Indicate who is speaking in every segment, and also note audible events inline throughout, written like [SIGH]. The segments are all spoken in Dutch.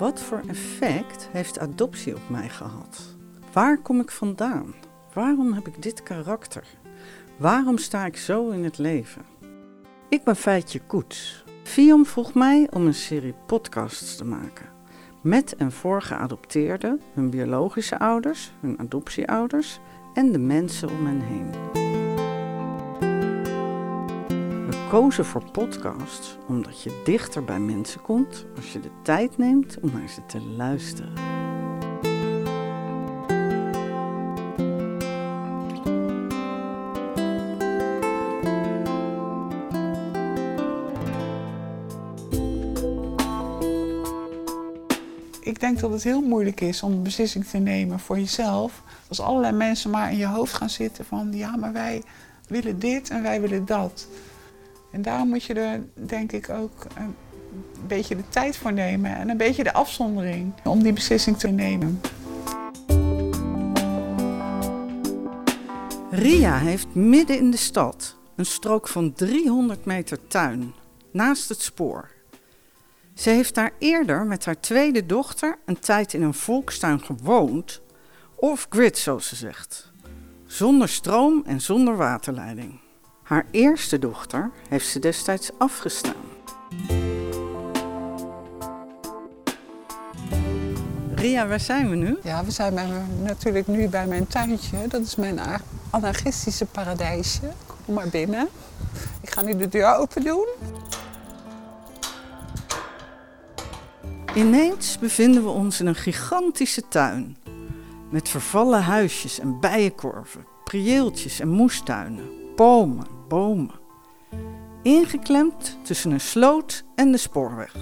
Speaker 1: Wat voor effect heeft adoptie op mij gehad? Waar kom ik vandaan? Waarom heb ik dit karakter? Waarom sta ik zo in het leven? Ik ben Feitje Koets. Fion vroeg mij om een serie podcasts te maken. Met en voor geadopteerden, hun biologische ouders, hun adoptieouders en de mensen om hen heen. We kozen voor podcasts omdat je dichter bij mensen komt als je de tijd neemt om naar ze te luisteren.
Speaker 2: Ik denk dat het heel moeilijk is om een beslissing te nemen voor jezelf. Als allerlei mensen maar in je hoofd gaan zitten van ja, maar wij willen dit en wij willen dat. En daarom moet je er denk ik ook een beetje de tijd voor nemen en een beetje de afzondering om die beslissing te nemen.
Speaker 1: Ria heeft midden in de stad een strook van 300 meter tuin naast het spoor. Ze heeft daar eerder met haar tweede dochter een tijd in een volkstuin gewoond, off-grid zoals ze zegt, zonder stroom en zonder waterleiding. Haar eerste dochter heeft ze destijds afgestaan. Ria, waar zijn we nu?
Speaker 2: Ja, we zijn bij, natuurlijk nu bij mijn tuintje. Dat is mijn anarchistische paradijsje. Kom maar binnen. Ik ga nu de deur open doen.
Speaker 1: Ineens bevinden we ons in een gigantische tuin. Met vervallen huisjes en bijenkorven, prieeltjes en moestuinen, bomen, Ingeklemd tussen een sloot en de spoorweg.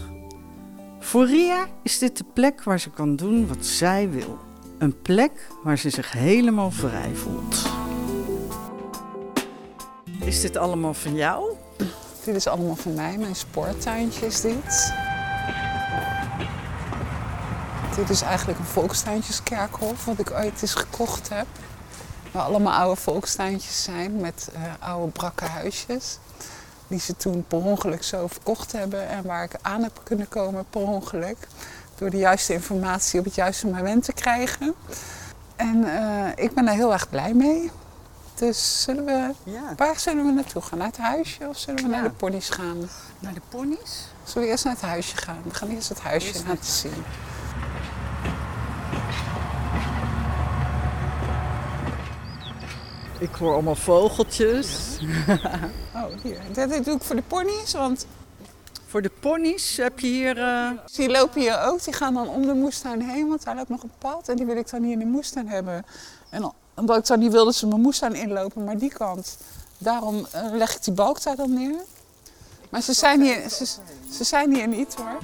Speaker 1: Voor Ria is dit de plek waar ze kan doen wat zij wil. Een plek waar ze zich helemaal vrij voelt. Is dit allemaal van jou?
Speaker 2: Dit is allemaal van mij. Mijn spoortuintje is dit. Dit is eigenlijk een volkstuintjeskerkhof wat ik ooit eens gekocht heb. Waar allemaal oude volkstuintjes zijn met eh, oude brakke huisjes. Die ze toen per ongeluk zo verkocht hebben en waar ik aan heb kunnen komen per ongeluk. Door de juiste informatie op het juiste moment te krijgen. En eh, ik ben daar heel erg blij mee. Dus zullen we,
Speaker 1: Ja.
Speaker 2: waar zullen we naartoe gaan? Naar het huisje of zullen we naar de ponies gaan?
Speaker 1: Naar de ponies?
Speaker 2: Zullen we eerst naar het huisje gaan? We gaan eerst het huisje
Speaker 1: Eerst
Speaker 2: laten zien.
Speaker 1: Ik hoor allemaal vogeltjes. [LAUGHS]
Speaker 2: Oh, hier. Dit, dit doe ik voor de ponies, want
Speaker 1: Voor de ponies heb je hier. eh,
Speaker 2: die lopen hier ook. Die gaan dan om de moestuin heen, want daar loopt nog een pad. En die wil ik dan hier in de moestuin hebben. En omdat ik dan niet wil dat ze mijn moestuin inlopen, maar die kant. Daarom eh, leg ik die balk daar dan neer. Maar ze zijn hier, ze, ze zijn hier niet hoor.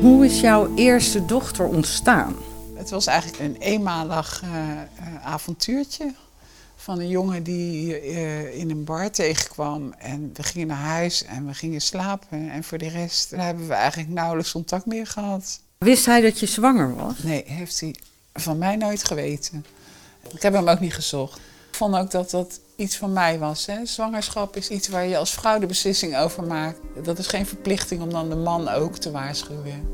Speaker 1: Hoe is jouw eerste dochter ontstaan?
Speaker 2: Het was eigenlijk een eenmalig eh, eh, avontuurtje. Van een jongen die eh, in een bar tegenkwam. En we gingen naar huis en we gingen slapen. En voor de rest hebben we eigenlijk nauwelijks contact meer gehad.
Speaker 1: Wist hij dat je zwanger was?
Speaker 2: Nee, heeft hij van mij nooit geweten. Ik heb hem ook niet gezocht. Ik vond ook dat dat iets van mij was. Hè? Zwangerschap is iets waar je als vrouw de beslissing over maakt. Dat is geen verplichting om dan de man ook te waarschuwen.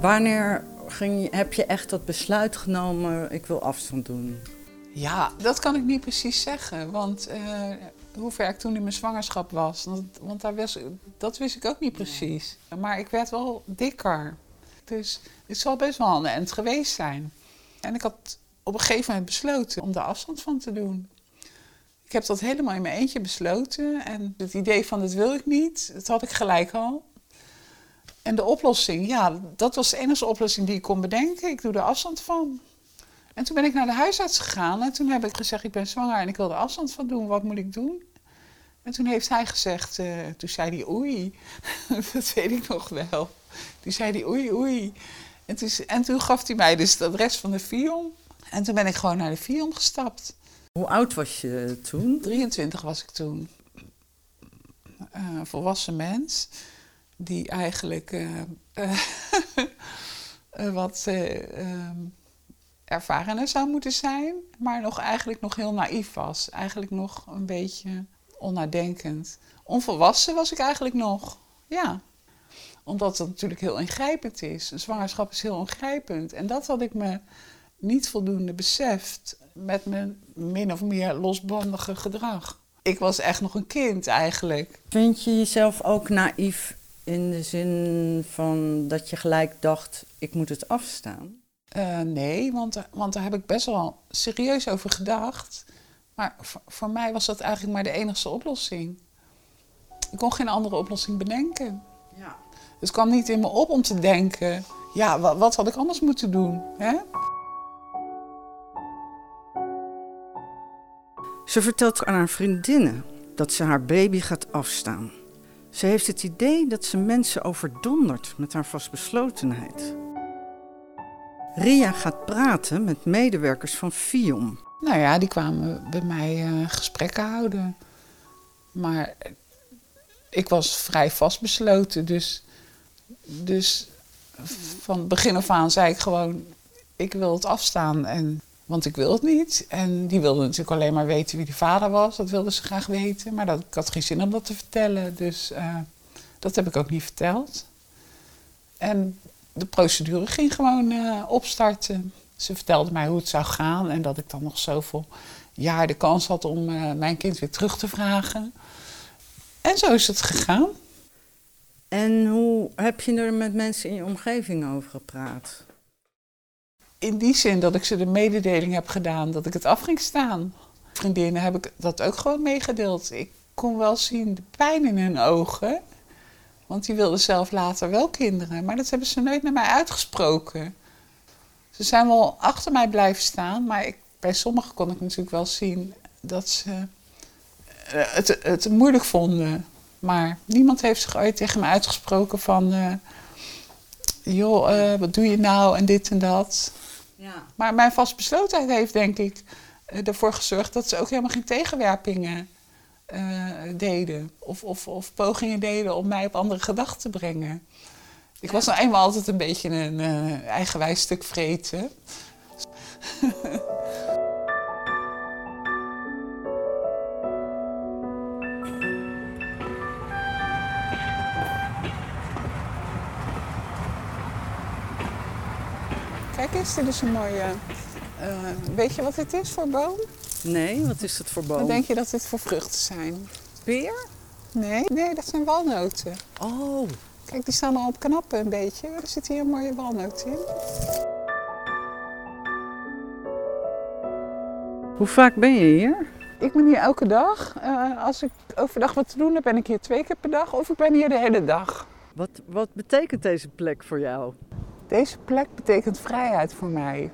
Speaker 1: Wanneer ging heb je echt dat besluit genomen, ik wil afstand doen?
Speaker 2: Ja, dat kan ik niet precies zeggen. Want eh, hoe ver ik toen in mijn zwangerschap was, want, want daar was, dat wist ik ook niet precies. Maar ik werd wel dikker. Dus het zal best wel een eind geweest zijn. En ik had op een gegeven moment besloten om daar afstand van te doen. Ik heb dat helemaal in mijn eentje besloten. En het idee van dat wil ik niet, dat had ik gelijk al. En de oplossing, ja, dat was de enige oplossing die ik kon bedenken. Ik doe er afstand van. En toen ben ik naar de huisarts gegaan en toen heb ik gezegd, ik ben zwanger en ik wil er afstand van doen, wat moet ik doen? En toen heeft hij gezegd, eh, toen zei hij oei, [LAUGHS] dat weet ik nog wel. Toen zei hij oei oei. En toen, en toen gaf hij mij dus het adres van de Vion. En toen ben ik gewoon naar de Vion gestapt.
Speaker 1: Hoe oud was je toen?
Speaker 2: 23 was ik toen. Een volwassen mens die eigenlijk eh, eh, [LAUGHS] eh, wat eh, ehm, ervarener zou moeten zijn, maar nog eigenlijk nog heel naïef was. Eigenlijk nog een beetje onnadenkend. Onvolwassen was ik eigenlijk nog, ja. Omdat het natuurlijk heel ingrijpend is. Een zwangerschap is heel ingrijpend. En dat had ik me niet voldoende beseft met mijn min of meer losbandige gedrag. Ik was echt nog een kind eigenlijk.
Speaker 1: Vind je jezelf ook naïef in de zin van dat je gelijk dacht, ik moet het afstaan?
Speaker 2: Uh, nee, want, want daar heb ik best wel serieus over gedacht. Maar voor, voor mij was dat eigenlijk maar de enige oplossing. Ik kon geen andere oplossing bedenken. Ja. Het kwam niet in me op om te denken, ja, wat, wat had ik anders moeten doen? Hè?
Speaker 1: Ze vertelt aan haar vriendinnen dat ze haar baby gaat afstaan. Ze heeft het idee dat ze mensen overdondert met haar vastbeslotenheid. Ria gaat praten met medewerkers van FIOM.
Speaker 2: Nou ja, die kwamen bij mij uh, gesprekken houden. Maar ik was vrij vastbesloten. Dus, dus van begin af aan zei ik gewoon: ik wil het afstaan. En, want ik wil het niet. En die wilde natuurlijk alleen maar weten wie die vader was. Dat wilde ze graag weten. Maar dat, ik had geen zin om dat te vertellen. Dus uh, dat heb ik ook niet verteld. En de procedure ging gewoon uh, opstarten. Ze vertelde mij hoe het zou gaan en dat ik dan nog zoveel jaar de kans had om uh, mijn kind weer terug te vragen. En zo is het gegaan.
Speaker 1: En hoe heb je er met mensen in je omgeving over gepraat?
Speaker 2: In die zin dat ik ze de mededeling heb gedaan dat ik het af ging staan. Vriendinnen heb ik dat ook gewoon meegedeeld. Ik kon wel zien de pijn in hun ogen. Want die wilden zelf later wel kinderen. Maar dat hebben ze nooit naar mij uitgesproken. Ze zijn wel achter mij blijven staan. Maar ik, bij sommigen kon ik natuurlijk wel zien dat ze eh, het, het moeilijk vonden. Maar niemand heeft zich ooit tegen me uitgesproken van... Uh, joh, uh, wat doe je nou en dit en dat. Ja. Maar mijn vastbeslotenheid heeft denk ik ervoor gezorgd... dat ze ook helemaal geen tegenwerpingen uh, deden. Of, of, of, pogingen deden om mij op andere gedachten te brengen. Ik was nou eenmaal altijd een beetje een uh, eigenwijs stuk vreten. [LAUGHS] Dit is een mooie... Uh, weet je wat dit is voor boom?
Speaker 1: Nee, wat is het voor boom?
Speaker 2: Dan denk je dat dit voor vruchten zijn.
Speaker 1: Peer?
Speaker 2: Nee, nee, dat zijn walnoten.
Speaker 1: Oh.
Speaker 2: Kijk, die staan al op knappen een beetje. Er zit hier een mooie walnoot in.
Speaker 1: Hoe vaak ben je hier?
Speaker 2: Ik ben hier elke dag. Uh, als ik overdag wat te doen heb, ben ik hier twee keer per dag. Of ik ben hier de hele dag.
Speaker 1: Wat, wat betekent deze plek voor jou?
Speaker 2: Deze plek betekent vrijheid voor mij.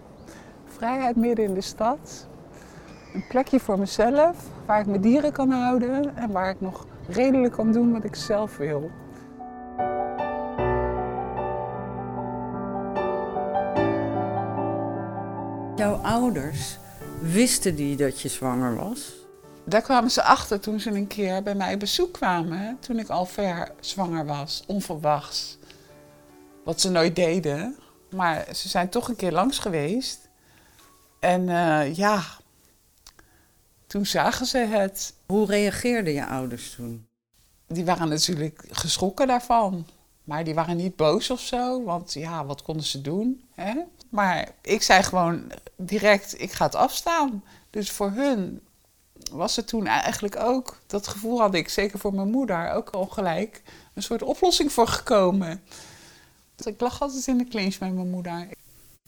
Speaker 2: Vrijheid midden in de stad een plekje voor mezelf, waar ik mijn dieren kan houden en waar ik nog redelijk kan doen wat ik zelf wil.
Speaker 1: Jouw ouders, wisten die dat je zwanger was?
Speaker 2: Daar kwamen ze achter toen ze een keer bij mij bezoek kwamen, toen ik al ver zwanger was, onverwachts. Wat ze nooit deden, maar ze zijn toch een keer langs geweest. En uh, ja, toen zagen ze het.
Speaker 1: Hoe reageerden je ouders toen?
Speaker 2: Die waren natuurlijk geschrokken daarvan. Maar die waren niet boos of zo, want ja, wat konden ze doen? Hè? Maar ik zei gewoon direct, ik ga het afstaan. Dus voor hun was het toen eigenlijk ook, dat gevoel had ik, zeker voor mijn moeder, ook al gelijk een soort oplossing voor gekomen. Dus ik lag altijd in de clinch met mijn moeder.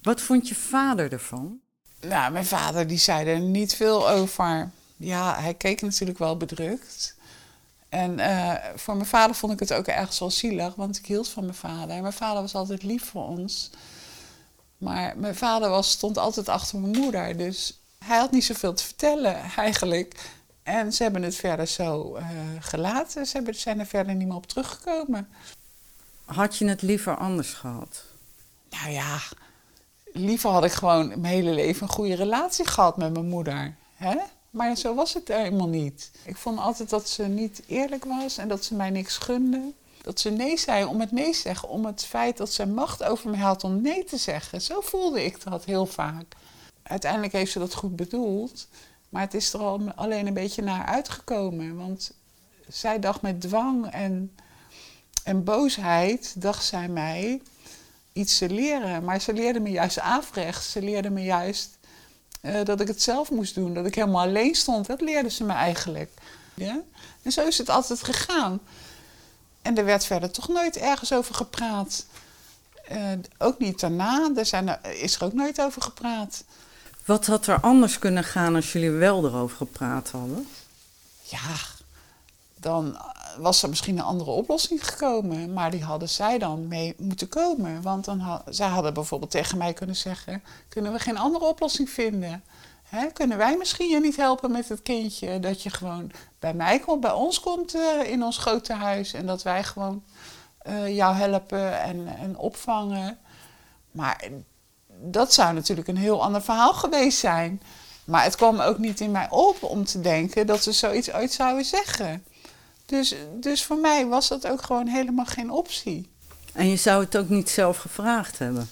Speaker 1: Wat vond je vader ervan?
Speaker 2: Nou, mijn vader die zei er niet veel over. Ja, hij keek natuurlijk wel bedrukt. En uh, voor mijn vader vond ik het ook ergens wel zielig, want ik hield van mijn vader. Mijn vader was altijd lief voor ons. Maar mijn vader was, stond altijd achter mijn moeder. Dus hij had niet zoveel te vertellen eigenlijk. En ze hebben het verder zo uh, gelaten. Ze hebben, zijn er verder niet meer op teruggekomen.
Speaker 1: Had je het liever anders gehad?
Speaker 2: Nou ja, liever had ik gewoon mijn hele leven een goede relatie gehad met mijn moeder. Hè? Maar zo was het helemaal niet. Ik vond altijd dat ze niet eerlijk was en dat ze mij niks gunde. Dat ze nee zei om het nee te zeggen. Om het feit dat ze macht over mij had om nee te zeggen. Zo voelde ik dat heel vaak. uiteindelijk heeft ze dat goed bedoeld. Maar het is er al alleen een beetje naar uitgekomen. Want zij dacht met dwang en, en boosheid, dacht zij mij iets te leren. Maar ze leerde me juist afrecht. Ze leerde me juist eh, dat ik het zelf moest doen. Dat ik helemaal alleen stond. Dat leerde ze me eigenlijk. Ja? En zo is het altijd gegaan. En er werd verder toch nooit ergens over gepraat. Uh, ook niet daarna. Er zijn, is er ook nooit over gepraat.
Speaker 1: Wat had er anders kunnen gaan als jullie wel erover gepraat hadden?
Speaker 2: Ja, dan was er misschien een andere oplossing gekomen. Maar die hadden zij dan mee moeten komen. Want dan zij hadden bijvoorbeeld tegen mij kunnen zeggen: kunnen we geen andere oplossing vinden? Kunnen wij misschien je niet helpen met het kindje? Dat je gewoon bij mij komt, bij ons komt uh, in ons grote huis. En dat wij gewoon uh, jou helpen en, en opvangen. Maar dat zou natuurlijk een heel ander verhaal geweest zijn. Maar het kwam ook niet in mij op om te denken dat ze zoiets ooit zouden zeggen. Dus, dus voor mij was dat ook gewoon helemaal geen optie.
Speaker 1: En je zou het ook niet zelf gevraagd hebben?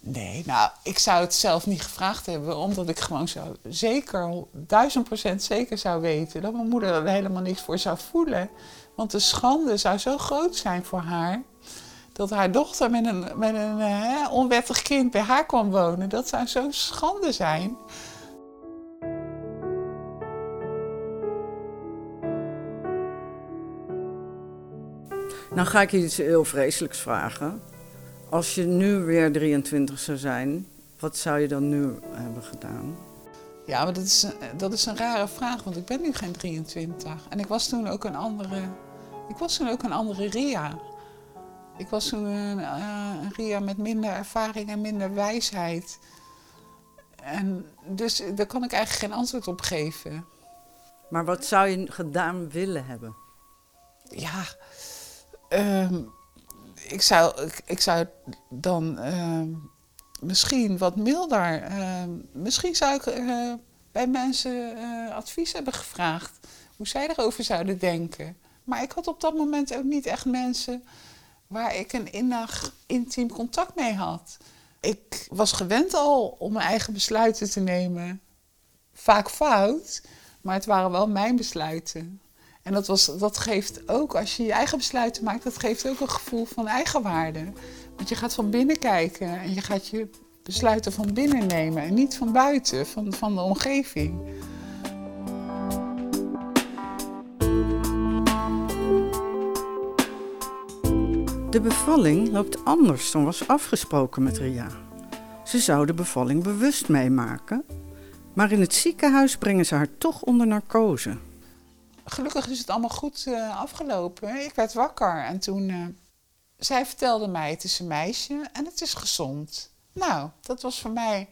Speaker 2: Nee, nou, ik zou het zelf niet gevraagd hebben, omdat ik gewoon zo zeker, duizend procent zeker zou weten dat mijn moeder er helemaal niks voor zou voelen. Want de schande zou zo groot zijn voor haar, dat haar dochter met een, met een hè, onwettig kind bij haar kwam wonen. Dat zou zo'n schande zijn.
Speaker 1: Nou ga ik je iets heel vreselijks vragen. Als je nu weer 23 zou zijn, wat zou je dan nu hebben gedaan?
Speaker 2: Ja, maar dat is, dat is een rare vraag, want ik ben nu geen 23. En ik was toen ook een andere, ik was toen ook een andere Ria. Ik was toen een, uh, een Ria met minder ervaring en minder wijsheid. En dus daar kan ik eigenlijk geen antwoord op geven.
Speaker 1: Maar wat zou je gedaan willen hebben?
Speaker 2: Ja, Ehm, ik, zou, ik, zou dan uh, misschien wat milder. Ehm, misschien zou ik uh, bij mensen uh, advies hebben gevraagd. Hoe zij erover zouden denken. Maar ik had op dat moment ook niet echt mensen waar ik een innig, intiem contact mee had. Ik was gewend al om mijn eigen besluiten te nemen. Vaak fout, maar het waren wel mijn besluiten. En dat, was, dat geeft ook, als je je eigen besluiten maakt, dat geeft ook een gevoel van eigenwaarde. Want je gaat van binnen kijken en je gaat je besluiten van binnen nemen en niet van buiten, van, van de omgeving.
Speaker 1: De bevalling loopt anders dan was afgesproken met Ria. Ze zou de bevalling bewust meemaken, maar in het ziekenhuis brengen ze haar toch onder narcose
Speaker 2: gelukkig is het allemaal goed uh, afgelopen. Ik werd wakker en toen. Uh, zij vertelde mij: het is een meisje en het is gezond. Nou, dat was voor mij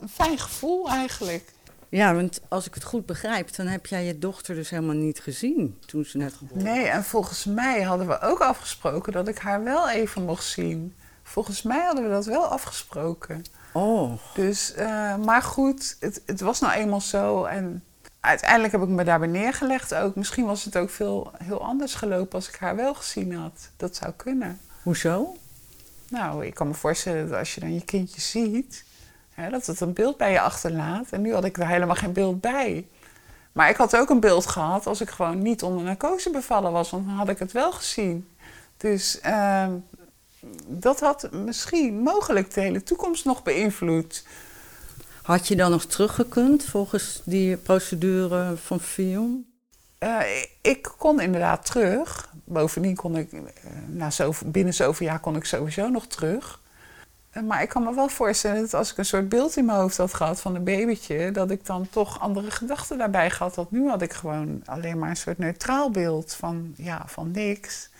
Speaker 2: een fijn gevoel eigenlijk.
Speaker 1: Ja, want als ik het goed begrijp, dan heb jij je dochter dus helemaal niet gezien toen ze net geboren
Speaker 2: Nee, en volgens mij hadden we ook afgesproken dat ik haar wel even mocht zien. Volgens mij hadden we dat wel afgesproken.
Speaker 1: Oh.
Speaker 2: Dus, uh, maar goed, het, het was nou eenmaal zo. En uiteindelijk heb ik me daarbij neergelegd ook. Misschien was het ook veel heel anders gelopen als ik haar wel gezien had. Dat zou kunnen.
Speaker 1: Hoezo?
Speaker 2: Nou, ik kan me voorstellen dat als je dan je kindje ziet, hè, dat het een beeld bij je achterlaat. En nu had ik er helemaal geen beeld bij. Maar ik had ook een beeld gehad als ik gewoon niet onder narcose bevallen was, want dan had ik het wel gezien. Dus uh, dat had misschien mogelijk de hele toekomst nog beïnvloed.
Speaker 1: Had je dan nog teruggekund volgens die procedure van FIOM?
Speaker 2: Uh, ik kon inderdaad terug. Bovendien kon ik, uh, na zoveel, binnen zoveel jaar kon ik sowieso nog terug. Uh, maar ik kan me wel voorstellen dat als ik een soort beeld in mijn hoofd had gehad van een babytje, dat ik dan toch andere gedachten daarbij gehad had. Nu had ik gewoon alleen maar een soort neutraal beeld van, ja, van niks.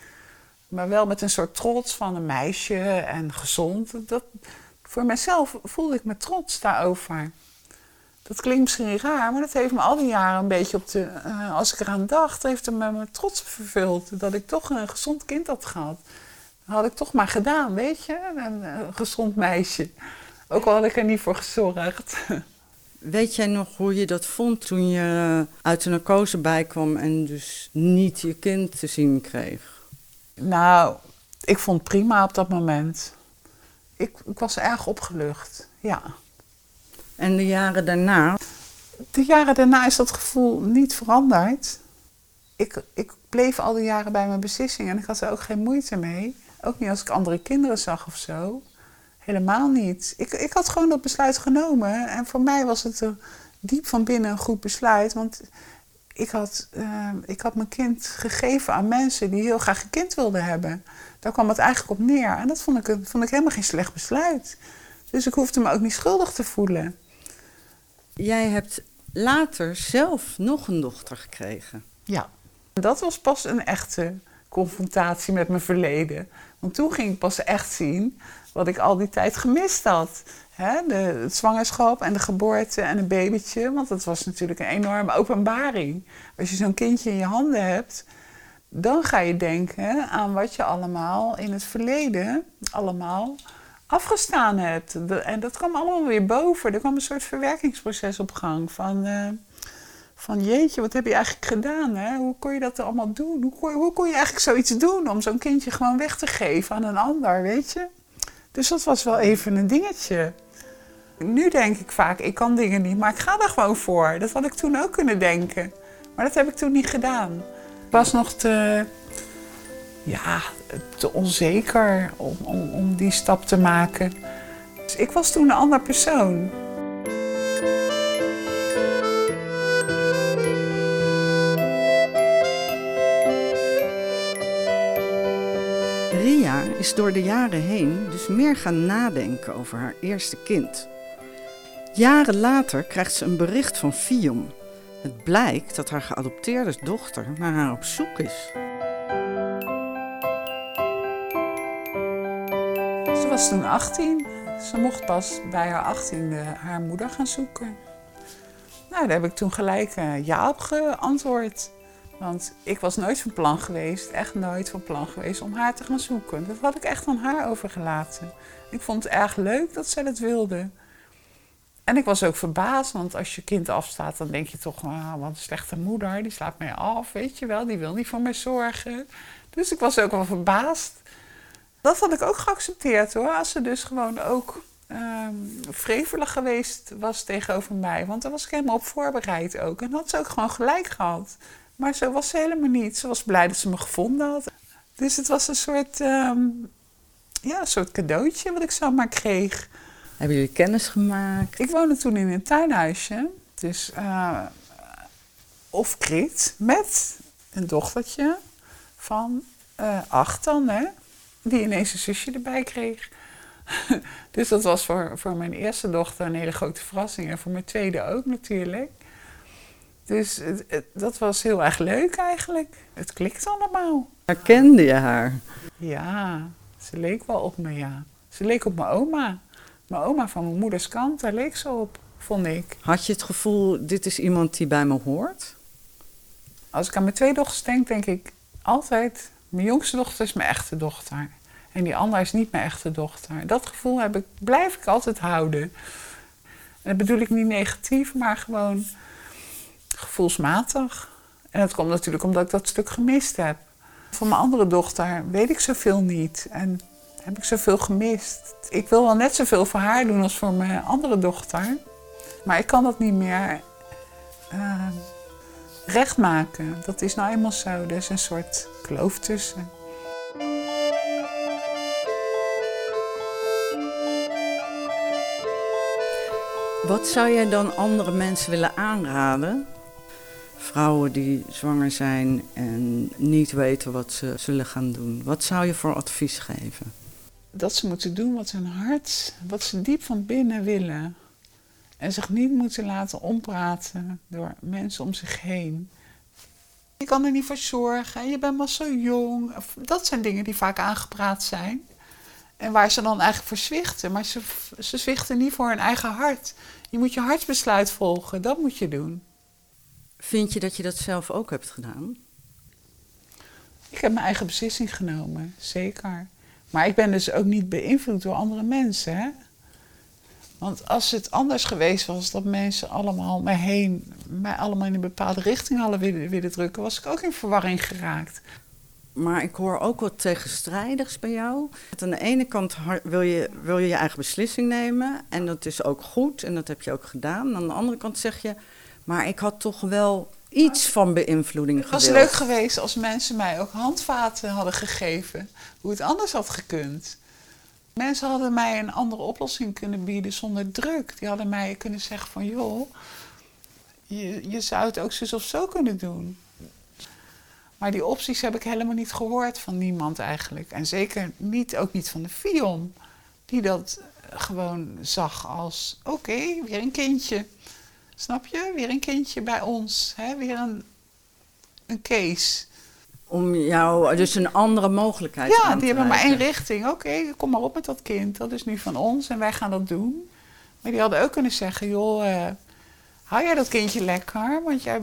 Speaker 2: Maar wel met een soort trots van een meisje en gezond. Dat, voor mezelf voelde ik me trots daarover. Dat klinkt misschien raar, maar dat heeft me al die jaren een beetje op de. Uh, als ik eraan dacht, heeft het me met trots vervuld. Dat ik toch een gezond kind had gehad. Dat had ik toch maar gedaan, weet je? Een, een gezond meisje. Ook al had ik er niet voor gezorgd. [LAUGHS]
Speaker 1: Weet jij nog hoe je dat vond toen je uit de narcose bijkwam en dus niet je kind te zien kreeg?
Speaker 2: Nou, ik vond prima op dat moment ik, ik was erg opgelucht, ja.
Speaker 1: En de jaren daarna?
Speaker 2: De jaren daarna is dat gevoel niet veranderd. Ik, ik bleef al die jaren bij mijn beslissing en ik had er ook geen moeite mee. Ook niet als ik andere kinderen zag of zo. Helemaal niet. Ik, ik had gewoon dat besluit genomen. En voor mij was het er diep van binnen een goed besluit. Want ik had, uh, ik had mijn kind gegeven aan mensen die heel graag een kind wilden hebben. Daar kwam het eigenlijk op neer. En dat vond ik, vond ik helemaal geen slecht besluit. Dus ik hoefde me ook niet schuldig te voelen.
Speaker 1: Jij hebt later zelf nog een dochter gekregen.
Speaker 2: Ja. Dat was pas een echte confrontatie met mijn verleden. Want toen ging ik pas echt zien wat ik al die tijd gemist had. de, het zwangerschap en de geboorte en een babytje. Want dat was natuurlijk een enorme openbaring. Als je zo'n kindje in je handen hebt, dan ga je denken aan wat je allemaal in het verleden allemaal afgestaan hebt. en dat kwam allemaal weer boven. Er kwam een soort verwerkingsproces op gang van... Uh, van jeetje, wat heb je eigenlijk gedaan? Hè? Hoe kon je dat allemaal doen? Hoe kon, hoe kon je eigenlijk zoiets doen om zo'n kindje gewoon weg te geven aan een ander, weet je? Dus dat was wel even een dingetje. Nu denk ik vaak, ik kan dingen niet, maar ik ga er gewoon voor. Dat had ik toen ook kunnen denken. Maar dat heb ik toen niet gedaan. Was nog te, ja, te onzeker om, om, om die stap te maken. Dus ik was toen een ander persoon.
Speaker 1: Ria is door de jaren heen dus meer gaan nadenken over haar eerste kind. Jaren later krijgt ze een bericht van Fion. Het blijkt dat haar geadopteerde dochter naar haar op zoek is.
Speaker 2: Ze was toen 18. Ze mocht pas bij haar 18e haar moeder gaan zoeken. Nou, daar heb ik toen gelijk uh, ja op geantwoord. Want ik was nooit van plan geweest, echt nooit van plan geweest om haar te gaan zoeken. Dat had ik echt aan haar overgelaten. Ik vond het erg leuk dat zij dat wilde. En ik was ook verbaasd, want als je kind afstaat, dan denk je toch, ah, wat een slechte moeder, die slaat mij af, weet je wel, die wil niet voor mij zorgen. Dus ik was ook wel verbaasd. Dat had ik ook geaccepteerd hoor, als ze dus gewoon ook um, wrevelig geweest was tegenover mij. Want daar was ik helemaal op voorbereid ook. En had ze ook gewoon gelijk gehad. Maar zo was ze helemaal niet. Ze was blij dat ze me gevonden had. Dus het was een soort, um, ja, een soort cadeautje wat ik zomaar kreeg.
Speaker 1: Hebben jullie kennis gemaakt?
Speaker 2: Ik woonde toen in een tuinhuisje. Dus uh, of Krit met een dochtertje van uh, acht dan, hè. Die ineens een zusje erbij kreeg. [LAUGHS] dus dat was voor, voor mijn eerste dochter een hele grote verrassing. En voor mijn tweede ook natuurlijk. Dus dat was heel erg leuk eigenlijk. Het klikt allemaal.
Speaker 1: Herkende je haar?
Speaker 2: Ja, ze leek wel op me, ja. Ze leek op mijn oma. Mijn oma van mijn moeders kant, daar leek ze op, vond ik.
Speaker 1: Had je het gevoel, dit is iemand die bij me hoort?
Speaker 2: Als ik aan mijn twee dochters denk, denk ik altijd... mijn jongste dochter is mijn echte dochter. En die andere is niet mijn echte dochter. Dat gevoel heb ik, blijf ik altijd houden. En dat bedoel ik niet negatief, maar gewoon gevoelsmatig. En dat komt natuurlijk omdat ik dat stuk gemist heb. Van mijn andere dochter weet ik zoveel niet en heb ik zoveel gemist. Ik wil wel net zoveel voor haar doen als voor mijn andere dochter. Maar ik kan dat niet meer uh, recht maken. Dat is nou eenmaal zo. Er is een soort kloof tussen.
Speaker 1: Wat zou jij dan andere mensen willen aanraden vrouwen die zwanger zijn en niet weten wat ze zullen gaan doen. Wat zou je voor advies geven?
Speaker 2: Dat ze moeten doen wat hun hart, wat ze diep van binnen willen. En zich niet moeten laten ompraten door mensen om zich heen. Je kan er niet voor zorgen, je bent maar zo jong. Dat zijn dingen die vaak aangepraat zijn. En waar ze dan eigenlijk voor zwichten. Maar ze, ze zwichten niet voor hun eigen hart. Je moet je hartsbesluit volgen, dat moet je doen.
Speaker 1: Vind je dat je dat zelf ook hebt gedaan?
Speaker 2: Ik heb mijn eigen beslissing genomen, zeker. Maar ik ben dus ook niet beïnvloed door andere mensen. Hè? Want als het anders geweest was, dat mensen allemaal mij heen, mij allemaal in een bepaalde richting hadden willen, willen drukken, was ik ook in verwarring geraakt.
Speaker 1: Maar ik hoor ook wat tegenstrijdigs bij jou. Aan de ene kant wil je, wil je je eigen beslissing nemen. En dat is ook goed. En dat heb je ook gedaan. Aan de andere kant zeg je. Maar ik had toch wel iets van beïnvloeding
Speaker 2: gewild. Het was leuk geweest als mensen mij ook handvaten hadden gegeven. Hoe het anders had gekund. Mensen hadden mij een andere oplossing kunnen bieden zonder druk. Die hadden mij kunnen zeggen van joh, je, je zou het ook zo of zo kunnen doen. Maar die opties heb ik helemaal niet gehoord van niemand eigenlijk. En zeker niet, ook niet van de Fion. Die dat gewoon zag als, oké, weer een kindje. Snap je? Weer een kindje bij ons. Hè? Weer een, een case.
Speaker 1: Om jou dus een andere mogelijkheid
Speaker 2: ja, die hebben maar één richting. Oké, kom maar op met dat kind. Dat is nu van ons en wij gaan dat doen. Maar die hadden ook kunnen zeggen, joh, uh, hou jij dat kindje lekker? Want jij,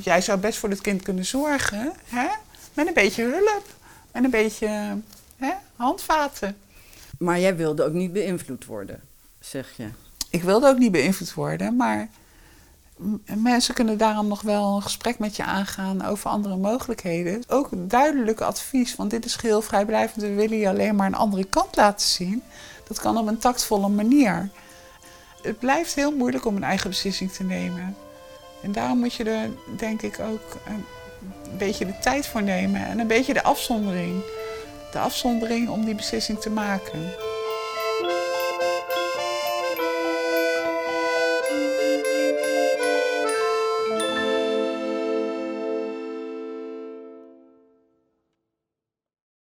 Speaker 2: jij zou best voor dit kind kunnen zorgen. Hè? Met een beetje hulp. Met een beetje hè, handvaten.
Speaker 1: Maar jij wilde ook niet beïnvloed worden, zeg je?
Speaker 2: Ik wilde ook niet beïnvloed worden, maar mensen kunnen daarom nog wel een gesprek met je aangaan over andere mogelijkheden. Ook duidelijk advies, want dit is geheel vrijblijvend. We willen je alleen maar een andere kant laten zien. Dat kan op een tactvolle manier. Het blijft heel moeilijk om een eigen beslissing te nemen. En daarom moet je er, denk ik, ook een beetje de tijd voor nemen en een beetje de afzondering. De afzondering om die beslissing te maken.